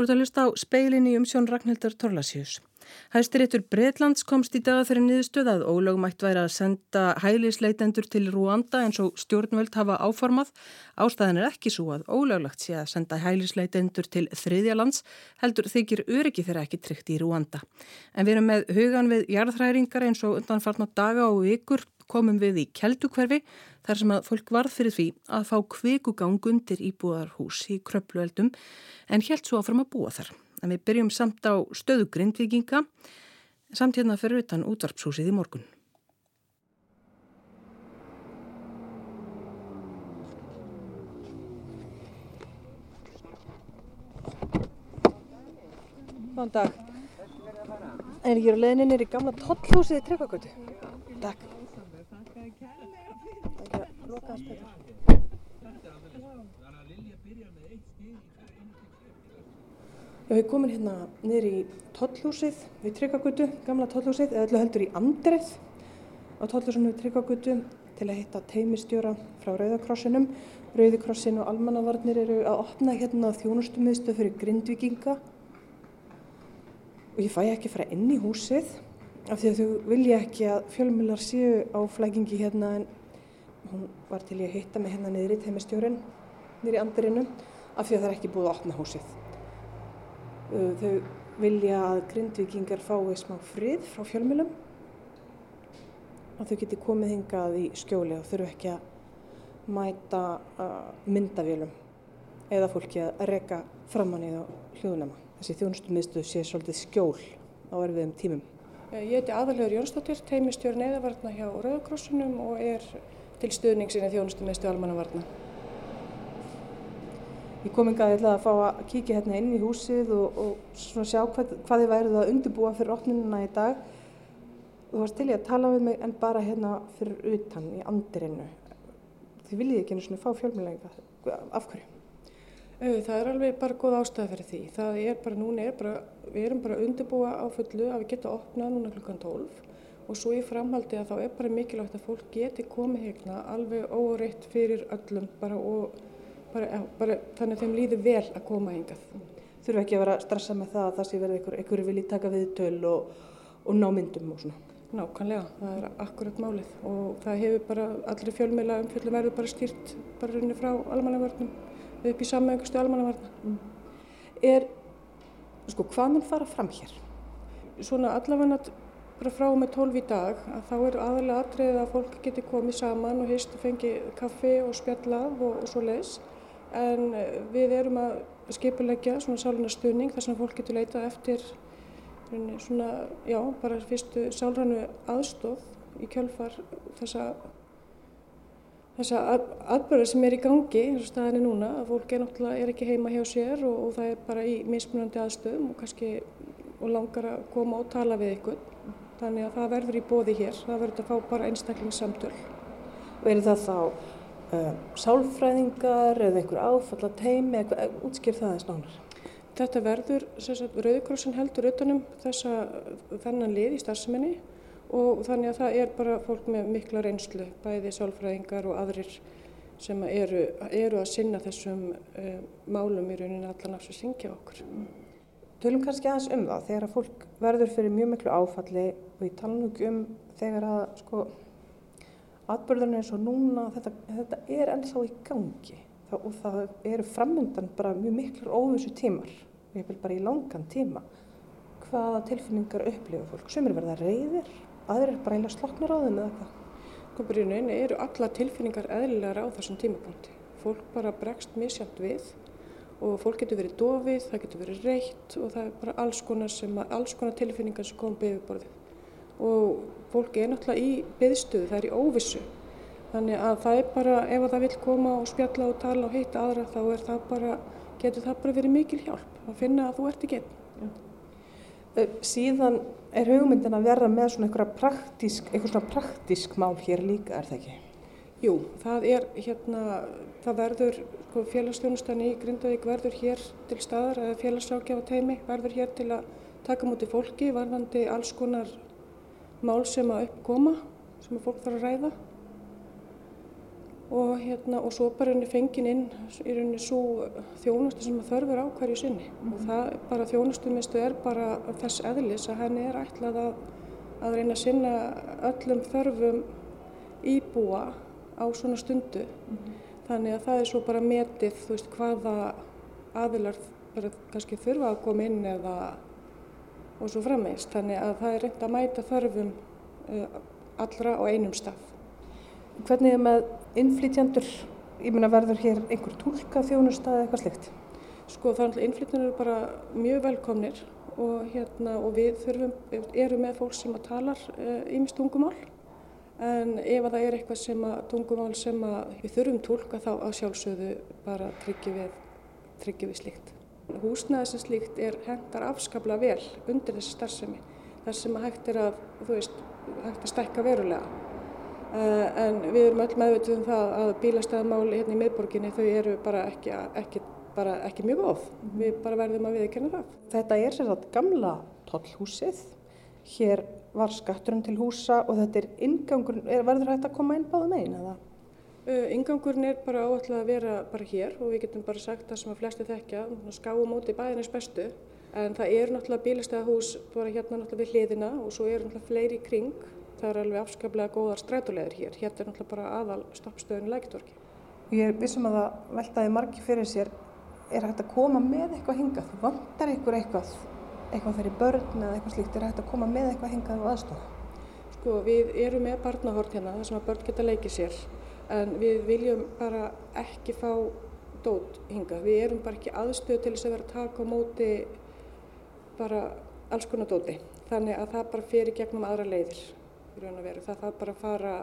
Þú ert að hlusta á speilin í umsjón Ragnhildar Torlasjús. Hæstiréttur Breitlands komst í dag fyrir niðurstöð að ólögumætt væri að senda hælisleitendur til Rúanda eins og stjórnvöld hafa áformað. Ástæðan er ekki svo að ólöglagt sé að senda hælisleitendur til þriðjalands heldur þykir öryggi þeirra ekki tryggt í Rúanda. En við erum með hugan við jarðhræringar eins og undanfarnar daga og vikur komum við í Keldukverfi þar sem að fólk varð fyrir því að fá kvikugang undir íbúðarhús í kröplueldum en helt svo áfram að búa þar. En við byrjum samt á stöðu grindvikinga samt hérna fyrir utan útvarpshúsið í morgun. Góðan dag. Er ég á leðinni nýri gamla tollhúsið í Tryggvakvöldu? Takk loka aðeins betur. Já, við komum hérna niður í tollhúsið við Tryggagötu, gamla tollhúsið, eða öllu heldur í Andreð á tollhúsinu við Tryggagötu til að hitta teimistjóra frá Rauðakrossinum. Rauðikrossin og almannavarnir eru að opna hérna þjónustumiðstöð fyrir grindvikinga og ég fæ ekki að fara inn í húsið af því að þau vilja ekki að fjölmjölar séu á flækingi hérna en hún var til ég að hitta mig hérna niður í teimistjórin niður í andirinu af því að það er ekki búið að opna húsið. Uh, þau vilja að grindvikingar fái smá frið frá fjölmjölum og þau geti komið hingað í skjóli og þurfu ekki að mæta uh, myndavélum eða fólki að reyka framann í þá hljóðnama. Þessi þjónustum miðstöðu sé svolítið skjól á erfiðum tímum. Ég heiti Aðalhjóður Jónsdóttir, teimistjórn eðavarna hjá Rauðakrossunum og er til stuðningsinni þjónustu meðstu almannavarna. Ég kom yngi að fá að kíkja hérna inn í húsið og, og sjá hvað, hvað þið værið að undirbúa fyrir opnununa í dag. Þú varst til ég að tala við mig en bara hérna fyrir utan í andirinu. Þið viljið ekki einu svona fá fjölmjölega. Af hverju? Það er alveg bara góð ástæði fyrir því. Það er bara, núna er bara, við erum bara að undirbúa á fullu að við geta opnað núna klukkan 12 og svo í framhaldi að þá er bara mikilvægt að fólk geti komið hérna alveg óreitt fyrir öllum bara og bara, bara þannig að þeim líður vel að koma hingað. Þurfu ekki að vera að stressa með það að það sé verið einhver, einhverju vilji taka við töl og, og ná myndum og svona? Nákvæmlega, það er akkurat málið og það hefur bara allir fjölmeila umfjöldum verður bara stýrt bara rauninni frá almannavörnum upp í samaugustu almannavarna. Mm. Er, sko, hvað mun fara fram hér? Svona allavega bara frá með 12 í dag að þá er aðalega aðtrið að fólk geti komið saman og hýst og fengi kaffi og spjallað og, og svo leiðs en eh, við erum að skipulegja svona sálunarstuðning þar sem fólk getur leitað eftir svona, já, bara fyrstu sálrannu aðstof í kjölfar þessa þessa aðbörða sem er í gangi eins og staðinni núna að fólk er náttúrulega er ekki heima hjá sér og, og það er bara í mismunandi aðstöðum og kannski og langar að koma og tala við ykkur Þannig að það verður í bóði hér, það verður að fá bara einstaklingssamtöl. Eru það þá uh, sálfræðingar eða einhver áfalla teimi, eitthvað, eh, útskýr það eins nánar? Þetta verður, Rauðikrossin heldur utanum þessa, þennan lið í starfseminni og þannig að það er bara fólk með mikla reynslu, bæði sálfræðingar og aðrir sem eru, eru að sinna þessum uh, málum í rauninni allan af þess að syngja okkur. Tölum kannski aðeins um það, þegar að fólk verður fyrir mjög miklu áfalli og ég tala nú ekki um þegar að sko atbyrðurinn eins og núna þetta, þetta er ennþá í gangi það, og það eru framöndan bara mjög miklur óvissu tímar, ég vil bara í langan tíma. Hvaða tilfinningar upplifa fólk? Sumir verða reyðir, aðrir er bara eila sloknar á þeim eða hvað? Komurinn eru alla tilfinningar eðlilegar á þessum tímapunkti. Fólk bara bregst misjátt við og fólk getur verið dofið, það getur verið reitt og það er bara alls konar, alls konar tilfinningar sem kom byggjuborðið. Og fólk er náttúrulega í byggstuðu, það er í óvissu. Þannig að það er bara, ef það vil koma og spjalla og tala og heita aðra þá er það bara, getur það bara verið mikil hjálp að finna að þú ert ekki einn. Síðan er hugmyndin að verða með svona eitthvað praktísk, eitthvað svona praktísk mál hér líka, er það ekki? Jú, það er hérna, það verður, sko, félagsstjónustan í Grindavík verður hér til staðar, eða félagsákjafa teimi verður hér til að taka múti fólki, varðandi alls konar mál sem að uppkoma, sem að fólk þarf að ræða. og, hérna, og svo bara fengin inn í rauninni svo þjónustu sem þörfur á hverju sinni mm. og það bara þjónustumistu er bara þess eðlis að henni er ætlað að, að reyna að sinna öllum þörfum íbúa á svona stundu mm. þannig að það er svo bara metið þú veist hvaða aðilar bara kannski þurfa að koma inn eða og svo frammeist þannig að það er reynd að mæta þörfum uh, allra á einum stað. Hvernig er með innflytjandur? Ég meina verður hér einhver tólka þjónustað eða eitthvað slikt? Sko þannig að innflytjandur eru bara mjög velkomnir og, hérna, og við þurfum, eru með fólk sem talar ímest uh, tungumál en ef að það er eitthvað sem að tungumál sem að við þurfum tólka þá að sjálfsögðu bara tryggjum við, við slikt. Húsnæði sem slíkt er hendar afskaplega vel undir þessi starfsemi þar sem að hægt er að, þú veist, hægt að stækka verulega. Uh, en við erum öll meðvitið um það að bílastæðamáli hérna í miðborginni þau eru bara ekki, ekki, bara ekki mjög. Mm -hmm. Við bara verðum að viðkynna það. Þetta er sér að gamla tollhúsið. Hér var skatturinn til húsa og þetta er ingangur, er, verður hægt að koma inn báðum einn eða? Uh, ingangurinn er bara áallega að vera bara hér og við getum bara sagt það sem að flesti þekkja, skáum móti bæðinins bestu. En það eru náttúrulega bílastæðahús bara hérna náttúrulega við hliðina og svo eru náttúrulega fleiri í kring. Það er alveg afskaplega góðar strætulegur hér. Hérna er náttúrulega bara aðal stoppstöðun læktorki. Ég er vissum að það veltaði margi fyrir sér. Er hægt að koma með eitthvað hingað? Þú vantar ykkur eitthvað, eitthvað þeirri börn eða eitthvað slíkt. Er hægt að koma með eitthvað hingað og aðstofa? Sko við erum með barnahort hérna þar sem að börn geta leikið sér. En við viljum bara ekki fá dót hingað. Við erum bara ekki aðstöð til þess að vera að taka á móti bara alls konar dóti. Þannig að það bara fer í gegnum aðra leiðir í raun og veru. Það þarf bara að fara,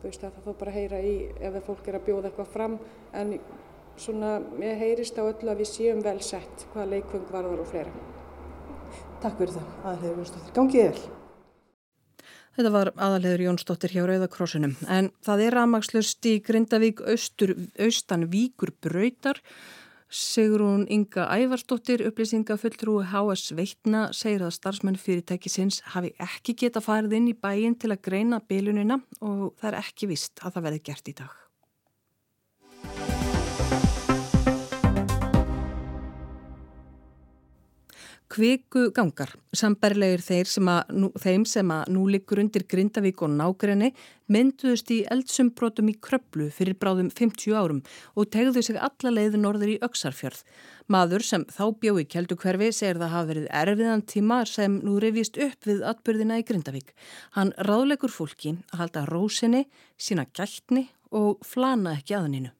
þú veist það þarf bara að heyra í ef fólk er að bjóða eitthvað fram en svona ég heyrist á öllu að við séum vel sett hvaða leikvöng varðar og fleira. Takk fyrir það, aðalhegur Jónsdóttir. Gangið vel. Þetta var aðalhegur Jónsdóttir hjá Rauðakrossunum en það er rafmakslust í Grindavík austur, austan Víkur Bröytar Sigrún Inga Ævarsdóttir, upplýsingafulltrúi HS Veitna, segir að starfsmenn fyrirtækisins hafi ekki geta farið inn í bæin til að greina bilunina og það er ekki vist að það verði gert í dag. Kviku gangar, sambarlegir sem nú, þeim sem að nú liggur undir Grindavík og nágrenni mynduðust í eldsumbrotum í Kröplu fyrir bráðum 50 árum og tegðu sig alla leiðu norður í Öksarfjörð. Maður sem þá bjó í Kjeldukverfi segir það hafa verið erfiðan tíma sem nú reyfist upp við atbyrðina í Grindavík. Hann ráðlegur fólki að halda rósinni, sína gætni og flana ekki aðninu.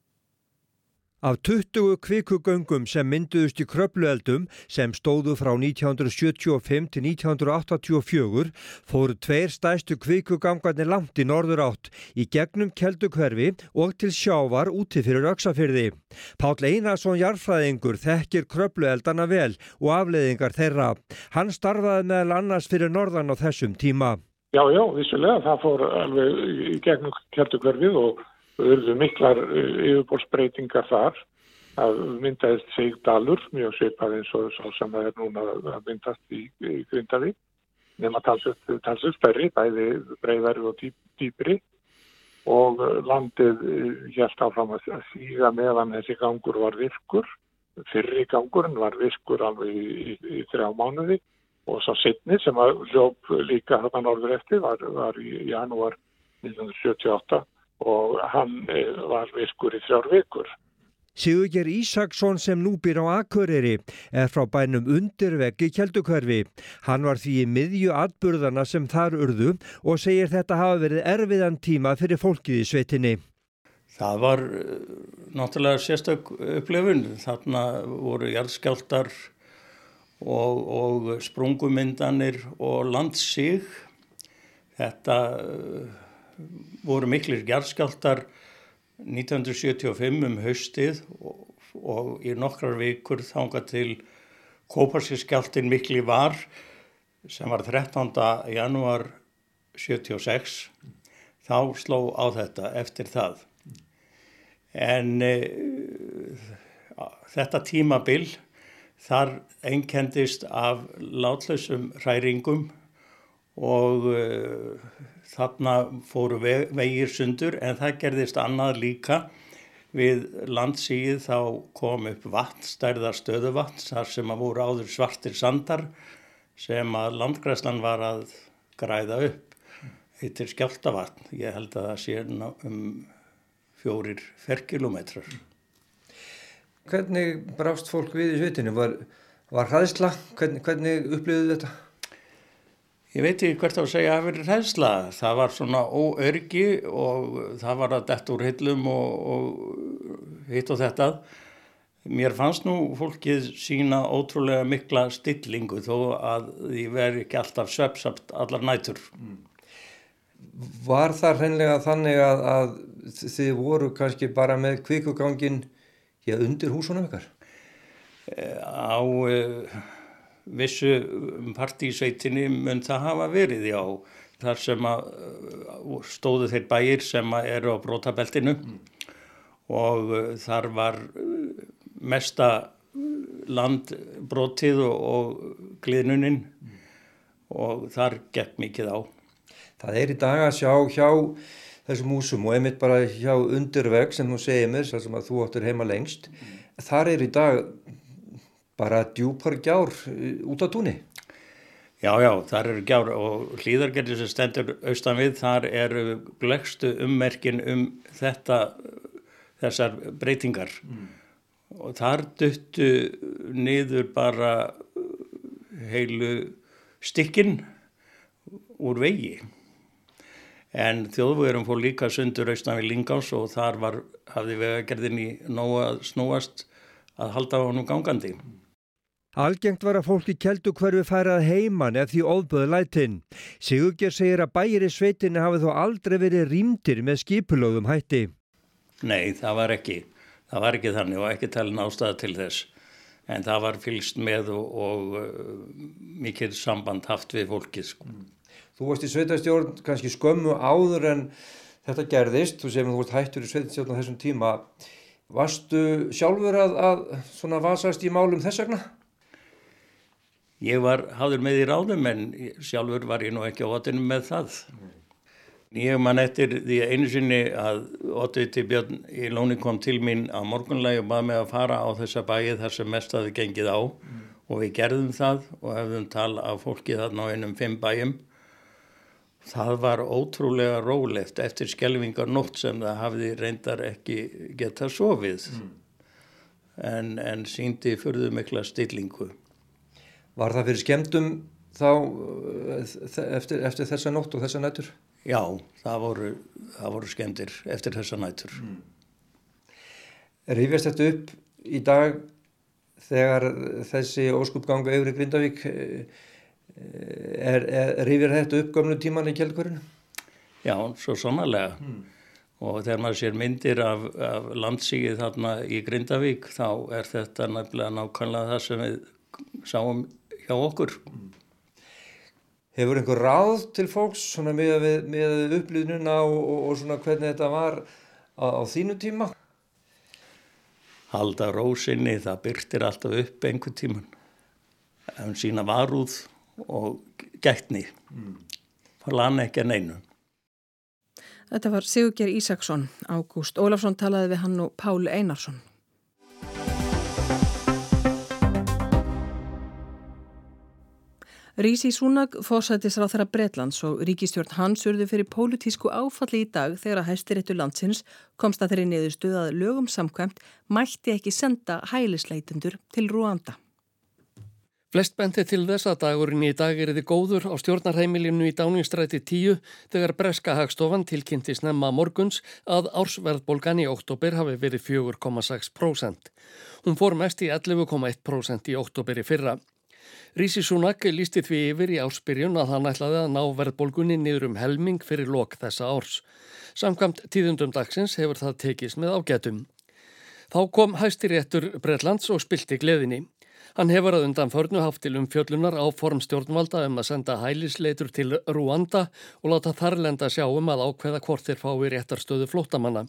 Af 20 kvikugöngum sem mynduðust í kröplueldum sem stóðu frá 1975 til 1984 fóru tveir stæstu kvikugangarnir langt í norður átt í gegnum keldukverfi og til sjávar úti fyrir auksafyrði. Pál Einarsson jarfræðingur þekkir kröplueldana vel og afleiðingar þeirra. Hann starfaði meðal annars fyrir norðan á þessum tíma. Já, já, vissulega. Það fór alveg í gegnum keldukverfið og auðvitað miklar eh, yfirbórsbreytingar þar. Að myndaðist sig dalur mjög svipað eins og svo sem það er núna að myndast í, í Grindavík. Nema talsust stærri, bæði breyðari og dýpri. Og landið hjælt eh, áfram að síga meðan þessi gangur var virkur. Fyrri gangurinn var virkur alveg í, í, í þrjá mánuði. Og svo setni sem að hljóp líka þarna norður eftir var, var í janúar 1978 og hann eh, var virkur í þrjár vikur. Sigurger Ísaksson sem nú býr á Akureyri er frá bænum undirveggi Kjeldukverfi. Hann var því í miðju atburðana sem þar urðu og segir þetta hafa verið erfiðan tíma fyrir fólkið í sveitinni. Það var eh, náttúrulega sérstök upplifun. Þarna voru jæðskjáltar og, og sprungumyndanir og landsík. Þetta eh, voru miklir gerðskjáltar 1975 um haustið og, og í nokkrar vikur þánga til Kóparskjáltin mikli var sem var 13. janúar 76 þá sló á þetta eftir það en e, þetta tímabil þar einkendist af látlausum hræringum og uh, þarna fóru vegir sundur en það gerðist annað líka við landsíð þá kom upp vatn, stærðar stöðuvatn þar sem að voru áður svartir sandar sem að landgræslan var að græða upp heitir skjáltavatn ég held að það sé um fjórir ferkilometrar Hvernig brást fólk við í svitinu? Var, var hræðsla? Hvernig, hvernig upplýðuðu þetta? Ég veit ekki hvert að segja að verið hræðsla. Það var svona óörgi og það var að dett úr hillum og, og hitt og þetta. Mér fannst nú fólkið sína ótrúlega mikla stillingu þó að því veri ekki alltaf söpsapt allar nætur. Var það hreinlega þannig að, að þið voru kannski bara með kvikugangin undir húsunum ykkar? Á... Vissu partísveitinni mun það hafa verið já þar sem að uh, stóðu þeir bæir sem eru á brotabeltinu mm. og uh, þar var uh, mesta landbrotið og, og gliðnuninn mm. og þar gekk mikið á. Það er í dag að sjá hjá þessum húsum og einmitt bara hjá undirveg sem þú segir mér, sem að þú áttur heima lengst, mm. þar er í dag bara djúpar gjár eh, út á túnni. Já, já, þar eru gjár og hlýðargerðir sem stendur austan við, þar eru glöggstu ummerkin um þetta, þessar breytingar mm. og þar duttu niður bara heilu stykkin úr vegi. En þjóðvöðurum fór líka sundur austan við Lingás og þar var, hafði vegagerðin í nóga snúast að halda honum gangandi. Algengt var að fólki keldu hverfi færað heiman ef því óðböðu lætin. Sigurger segir að bæri sveitinni hafi þó aldrei verið rýmdir með skipulögum hætti. Nei, það var ekki. Það var ekki þannig og ekki talin ástæða til þess. En það var fylst með og, og uh, mikil samband haft við fólkið. Sko. Þú varst í sveitastjórn kannski skömmu áður en þetta gerðist. Þú segir að þú varst hættur í sveitastjórn á þessum tíma. Varstu sjálfur að, að vasast í málum þess vegna? Ég var háður með í ráðum en sjálfur var ég nú ekki á otinu með það. Ég man eftir því einu sinni að Ottiti Björn í Lóni kom til mín á morgunlegi og baði mig að fara á þessa bæi þar sem mest aðeins gengið á mm. og við gerðum það og hefðum tal af fólki þarna á einum fimm bæjum. Það var ótrúlega rólegt eftir skjelvingar nótt sem það hafði reyndar ekki getað sofið mm. en, en síndi fyrðu mikla stillingu. Var það fyrir skemmtum þá eh, eftir, eftir þessa nótt og þessa nætur? Já, það voru, það voru skemmtir eftir þessa nætur. Mm. Rífjast þetta upp í dag þegar þessi óskupganga yfir í Grindavík eh, er, er, rífjar þetta upp gömlu tíman í kjellkvörinu? Já, svo sannarlega. Mm. Og þegar maður sér myndir af, af landsíkið þarna í Grindavík þá er þetta nefnilega nákvæmlega það sem við sáum hjá okkur. Hefur einhver ráð til fólks með, með upplýðnuna og, og, og svona hvernig þetta var á, á þínu tíma? Halda rósinni, það byrtir alltaf upp einhver tíman. En sína varúð og gætni. Mm. Það lana ekki að neinu. Þetta var Sigurger Ísaksson. Ágúst Ólafsson talaði við hann og Pál Einarsson. Rísi Súnag fórsættis ráð þeirra Bretlands og ríkistjórn hans urðu fyrir pólitísku áfalli í dag þegar að hæstiréttu landsins komst að þeirri niðurstuð að lögum samkvæmt mætti ekki senda hælisleitendur til Rúanda. Flest benti til þess að dagurinn í dag er þið góður á stjórnarheimilinu í dáningstræti 10 þegar Breska hagstofan tilkynnti snemma morguns að ársverðbolgan í oktober hafi verið 4,6%. Hún fór mest í 11,1% í oktober í fyrra. Rísi Súnak lísti því yfir í áspyrjun að hann ætlaði að ná verðbólgunni niður um helming fyrir lok þessa árs. Samkvæmt tíðundum dagsins hefur það tekist með ágætum. Þá kom hæstiréttur Breitlands og spilti gleðinni. Hann hefur að undan förnu haft til um fjöllunar á formstjórnvalda um að senda hælisleitur til Ruanda og láta þarlenda sjá um að ákveða hvort þeir fái réttarstöðu flótamanna.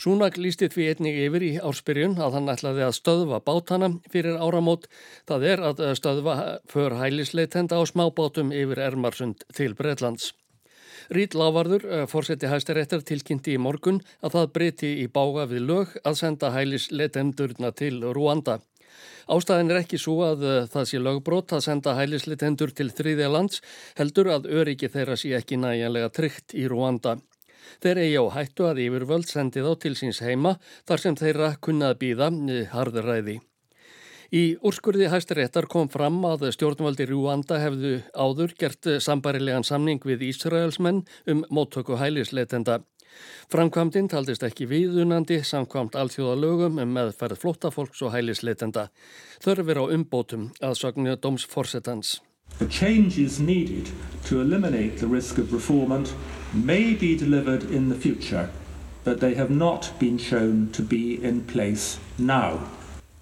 Súnak lísti því einnig yfir í ársbyrjun að hann ætlaði að stöðva bátana fyrir áramót. Það er að stöðva för hælisleitenda á smábátum yfir Ermarsund til Breitlands. Rít Lávarður, eh, fórseti hæstaréttar, tilkynnti í morgun að það breyti í bága við lög að senda hælisleitendurna til Rúanda. Ástæðin er ekki svo að uh, það sé lögbrót að senda hælislitendur til þriðja lands heldur að öryggi þeirra sé ekki næjanlega tryggt í Rúanda. Þeir eigi á hættu að yfirvöld sendi þá til síns heima þar sem þeirra kunnað býða eh, harðuræði. Í úrskurði hæstaréttar kom fram að stjórnvaldi Rúanda hefðu áður gert sambarilegan samning við Ísraelsmenn um móttöku hælisleitenda. Framkvæmdinn taldist ekki viðunandi samkvæmt alþjóða lögum um meðferð flóttafólks og hælisleitenda. Þörfir á umbótum að sögnu dómsforsetans. The changes needed to eliminate the risk of reformant may be delivered in the future, but they have not been shown to be in place now.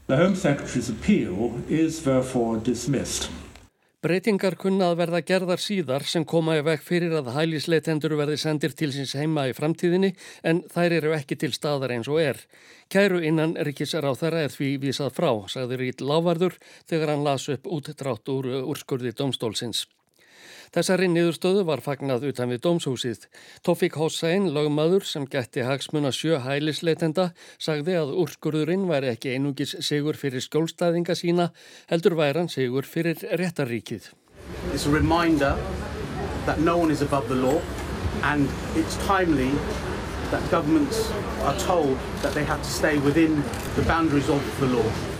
The Home Secretary's appeal is therefore dismissed. Breytingar kunna að verða gerðar síðar sem koma í veg fyrir að hælisleitendur verði sendir til síns heima í framtíðinni en þær eru ekki til staðar eins og er. Kæru innan ríkisar á þeirra er því vísað frá, sagði Rít Lávarður þegar hann las upp útdrátt úr úrskurði domstólsins. Þessari niðurstöðu var fagnað utan við dómshúsið. Tofik Hossein, lögmaður sem gætti hagsmuna sjö hælisleitenda, sagði að úrskurðurinn væri ekki einungis sigur fyrir skjólstæðinga sína, heldur væran sigur fyrir réttaríkið. It's a reminder that no one is above the law and it's timely that governments are told that they have to stay within the boundaries of the law.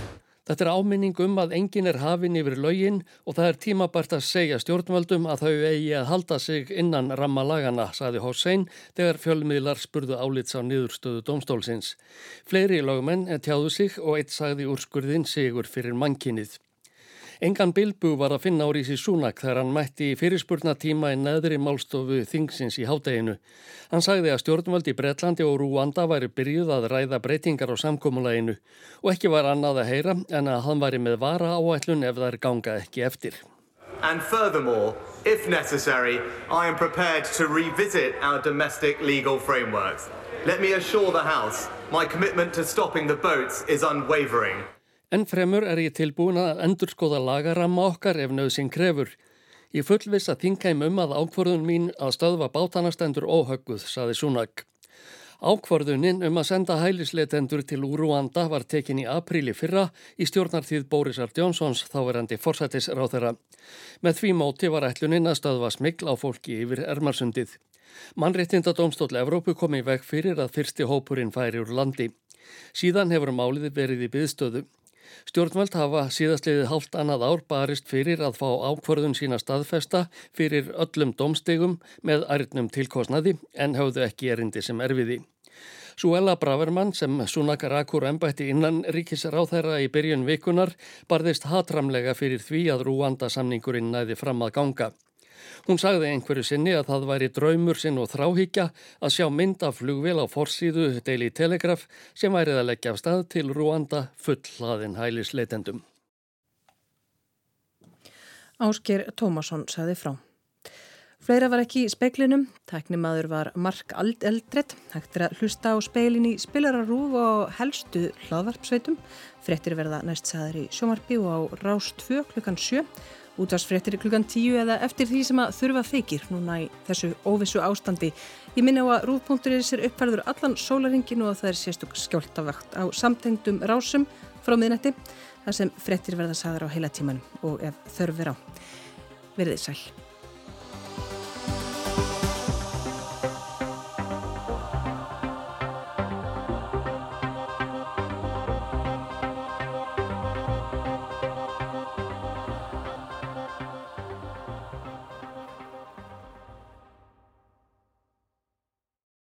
Þetta er áminning um að engin er hafin yfir laugin og það er tímabært að segja stjórnvöldum að þau eigi að halda sig innan rammalagana, saði Hossein þegar fjölmiðlar spurðu álits á niðurstöðu domstólsins. Fleiri lögumenn tjáðu sig og eitt sagði úrskurðin sigur fyrir mannkinnið. Engan Bilbu var að finna á Rísi Súnak þegar hann mætti í fyrirspurnatíma í neðri málstofu Þingsins í hádeginu. Hann sagði að stjórnvaldi Breitlandi og Rúanda væri byrjuð að ræða breytingar á samkómuleginu og ekki var annað að heyra en að hann væri með vara áætlun ef þær ganga ekki eftir. And furthermore, if necessary, I am prepared to revisit our domestic legal frameworks. Let me assure the House, my commitment to stopping the boats is unwavering. En fremur er ég tilbúin að endurskoða lagaramma okkar ef nöðsinn krefur. Ég fullvis að þingheim um að ákvörðun mín að stöðva bátanastendur óhögguð, saði Súnag. Ákvörðunin um að senda hælisleitendur til Úrúanda var tekin í apríli fyrra í stjórnartíð Bórisar Jónsons þáverandi forsættisráð þeirra. Með því móti var ætlunin að stöðva smikl á fólki yfir Ermarsundið. Mannréttindadómstóll Evrópu kom í veg fyrir að fyrsti hópurinn færi úr landi. Síðan hefur málið verið í byðstöðu. Stjórnvöld hafa síðastliðið hálft annað ár barist fyrir að fá ákvörðun sína staðfesta fyrir öllum domstegum með ærnum tilkosnaði en hafðu ekki erindi sem erfiði. Suella Bravermann sem Sunakar Akur ennbætti innan ríkisráþæra í byrjun vikunar barðist hatramlega fyrir því að Rúanda samningurinn næði fram að ganga. Hún sagði einhverju sinni að það væri draumur sinn og þráhíkja að sjá mynd af flugvél á forsýðu Daily Telegraph sem værið að leggja af stað til Rúanda full hlaðin hælisleitendum. Ásker Tómasson sagði frá. Fleira var ekki í speiklinum, tæknimaður var Mark Eldredd, hægt er að hlusta á speilin í spilararúf og helstu hlaðvarpsveitum, frettir verða næst saður í sjómarbi og á Rás 2 klukkan 7 Útvarsfrettir klukkan tíu eða eftir því sem að þurfa þykir núna í þessu óvissu ástandi. Ég minna á að Rúðpunkturinn sér uppfærður allan sólaringin og það er sérstök skjóltavakt á samtengdum rásum frá miðnætti þar sem frettir verða sagðar á heila tíman og ef þörfir á. Verðið sæl.